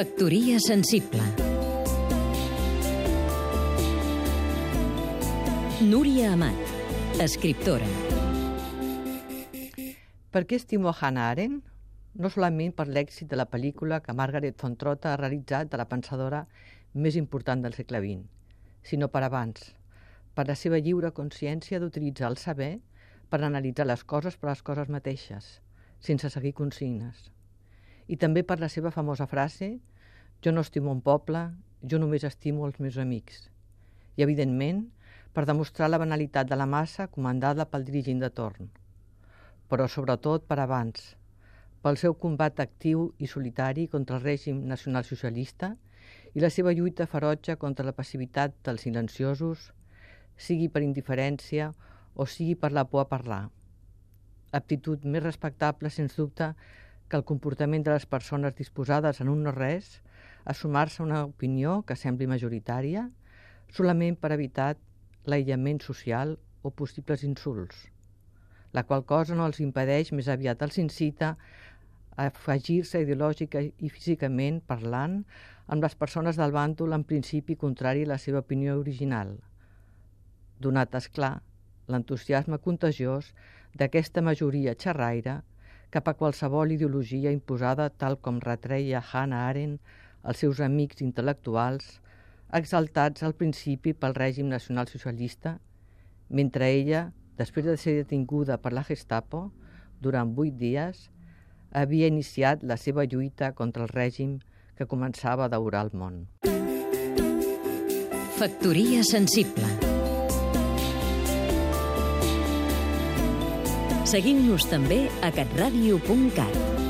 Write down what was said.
Factoria sensible. Núria Amat, escriptora. Per què estimo Hannah Arendt? No solament per l'èxit de la pel·lícula que Margaret von Trotta ha realitzat de la pensadora més important del segle XX, sinó per abans, per la seva lliure consciència d'utilitzar el saber per analitzar les coses per les coses mateixes, sense seguir consignes. I també per la seva famosa frase «Jo no estimo un poble, jo només estimo els meus amics». I, evidentment, per demostrar la banalitat de la massa comandada pel dirigent de torn. Però sobretot per abans, pel seu combat actiu i solitari contra el règim nacionalsocialista i la seva lluita ferotge contra la passivitat dels silenciosos, sigui per indiferència o sigui per la por a parlar. Aptitud més respectable, sens dubte, que el comportament de les persones disposades en un no res a sumar-se a una opinió que sembli majoritària solament per evitar l'aïllament social o possibles insults, la qual cosa no els impedeix, més aviat els incita a afegir-se ideològica i físicament parlant amb les persones del bàndol en principi contrari a la seva opinió original. Donat, esclar, l'entusiasme contagiós d'aquesta majoria xerraire cap a qualsevol ideologia imposada tal com retreia Hannah Arendt als seus amics intel·lectuals, exaltats al principi pel règim nacional-socialista, mentre ella, després de ser detinguda per la Gestapo, durant vuit dies, havia iniciat la seva lluita contra el règim que començava a daurar el món. Factoria sensible Seguim-nos també a catradio.cat.